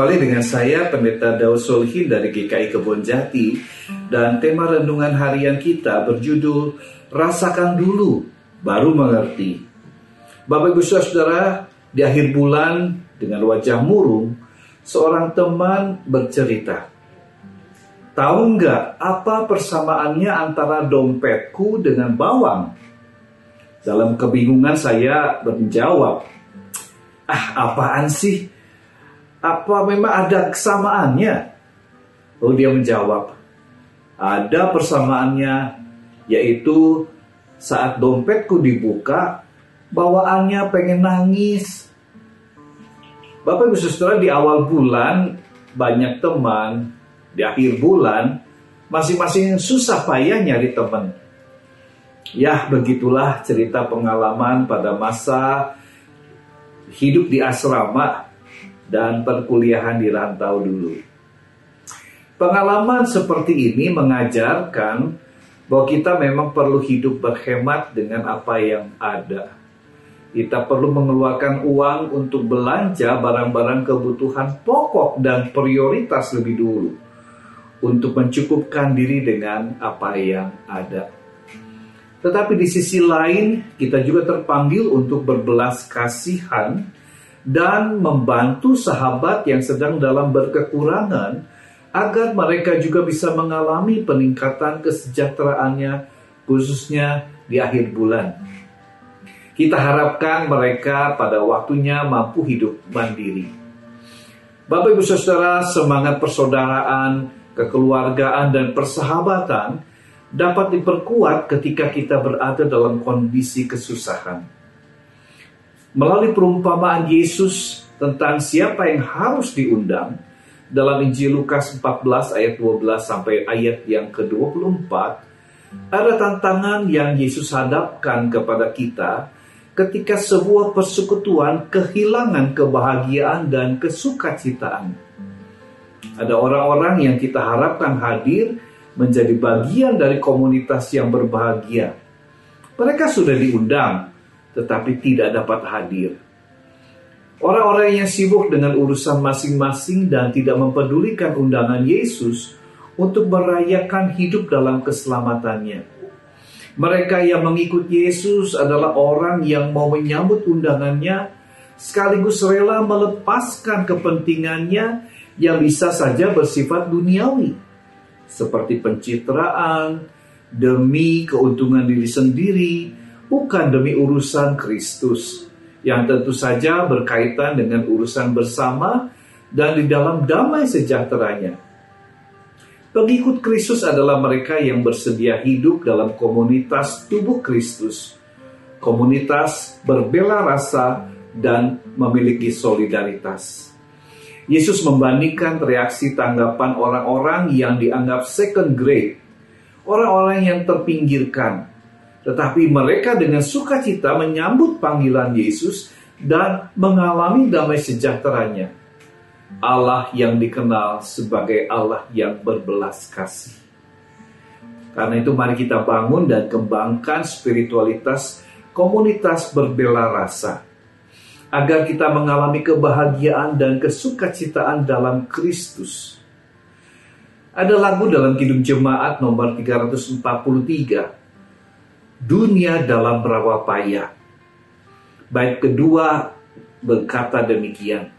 Kembali dengan saya Pendeta Daud Solhin dari GKI Kebon Jati dan tema renungan harian kita berjudul Rasakan dulu baru mengerti. Bapak Ibu Saudara, di akhir bulan dengan wajah murung, seorang teman bercerita. Tahu nggak apa persamaannya antara dompetku dengan bawang? Dalam kebingungan saya menjawab, ah apaan sih? Apa memang ada kesamaannya? Oh dia menjawab, ada persamaannya, yaitu saat dompetku dibuka, bawaannya pengen nangis. Bapak Ibu Saudara di awal bulan banyak teman, di akhir bulan masing-masing susah payah nyari teman. Ya begitulah cerita pengalaman pada masa hidup di asrama dan perkuliahan di rantau dulu. Pengalaman seperti ini mengajarkan bahwa kita memang perlu hidup berhemat dengan apa yang ada. Kita perlu mengeluarkan uang untuk belanja barang-barang kebutuhan pokok dan prioritas lebih dulu untuk mencukupkan diri dengan apa yang ada. Tetapi di sisi lain, kita juga terpanggil untuk berbelas kasihan dan membantu sahabat yang sedang dalam berkekurangan agar mereka juga bisa mengalami peningkatan kesejahteraannya khususnya di akhir bulan. Kita harapkan mereka pada waktunya mampu hidup mandiri. Bapak Ibu Saudara, semangat persaudaraan, kekeluargaan dan persahabatan dapat diperkuat ketika kita berada dalam kondisi kesusahan melalui perumpamaan Yesus tentang siapa yang harus diundang dalam Injil Lukas 14 ayat 12 sampai ayat yang ke-24 ada tantangan yang Yesus hadapkan kepada kita ketika sebuah persekutuan kehilangan kebahagiaan dan kesukacitaan. Ada orang-orang yang kita harapkan hadir menjadi bagian dari komunitas yang berbahagia. Mereka sudah diundang, tetapi tidak dapat hadir. Orang-orang yang sibuk dengan urusan masing-masing dan tidak mempedulikan undangan Yesus untuk merayakan hidup dalam keselamatannya. Mereka yang mengikut Yesus adalah orang yang mau menyambut undangannya sekaligus rela melepaskan kepentingannya yang bisa saja bersifat duniawi seperti pencitraan demi keuntungan diri sendiri bukan demi urusan Kristus yang tentu saja berkaitan dengan urusan bersama dan di dalam damai sejahteranya. Pengikut Kristus adalah mereka yang bersedia hidup dalam komunitas tubuh Kristus, komunitas berbela rasa dan memiliki solidaritas. Yesus membandingkan reaksi tanggapan orang-orang yang dianggap second grade, orang-orang yang terpinggirkan, tetapi mereka dengan sukacita menyambut panggilan Yesus dan mengalami damai sejahteranya. Allah yang dikenal sebagai Allah yang berbelas kasih. Karena itu mari kita bangun dan kembangkan spiritualitas komunitas berbela rasa. Agar kita mengalami kebahagiaan dan kesukacitaan dalam Kristus. Ada lagu dalam Kidung Jemaat nomor 343 dunia dalam rawa payah. Baik kedua berkata demikian.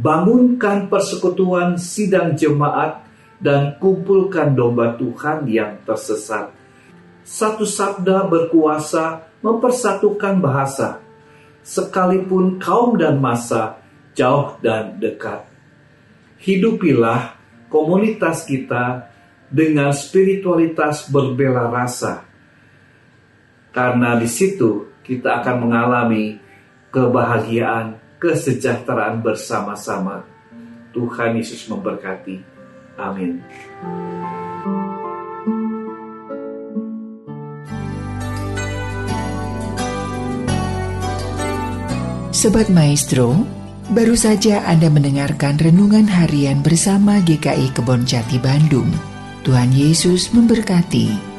Bangunkan persekutuan sidang jemaat dan kumpulkan domba Tuhan yang tersesat. Satu sabda berkuasa mempersatukan bahasa, sekalipun kaum dan masa jauh dan dekat. Hidupilah komunitas kita dengan spiritualitas berbela rasa karena di situ kita akan mengalami kebahagiaan, kesejahteraan bersama-sama. Tuhan Yesus memberkati. Amin. Sobat Maestro, baru saja Anda mendengarkan renungan harian bersama GKI Kebon Jati Bandung. Tuhan Yesus memberkati.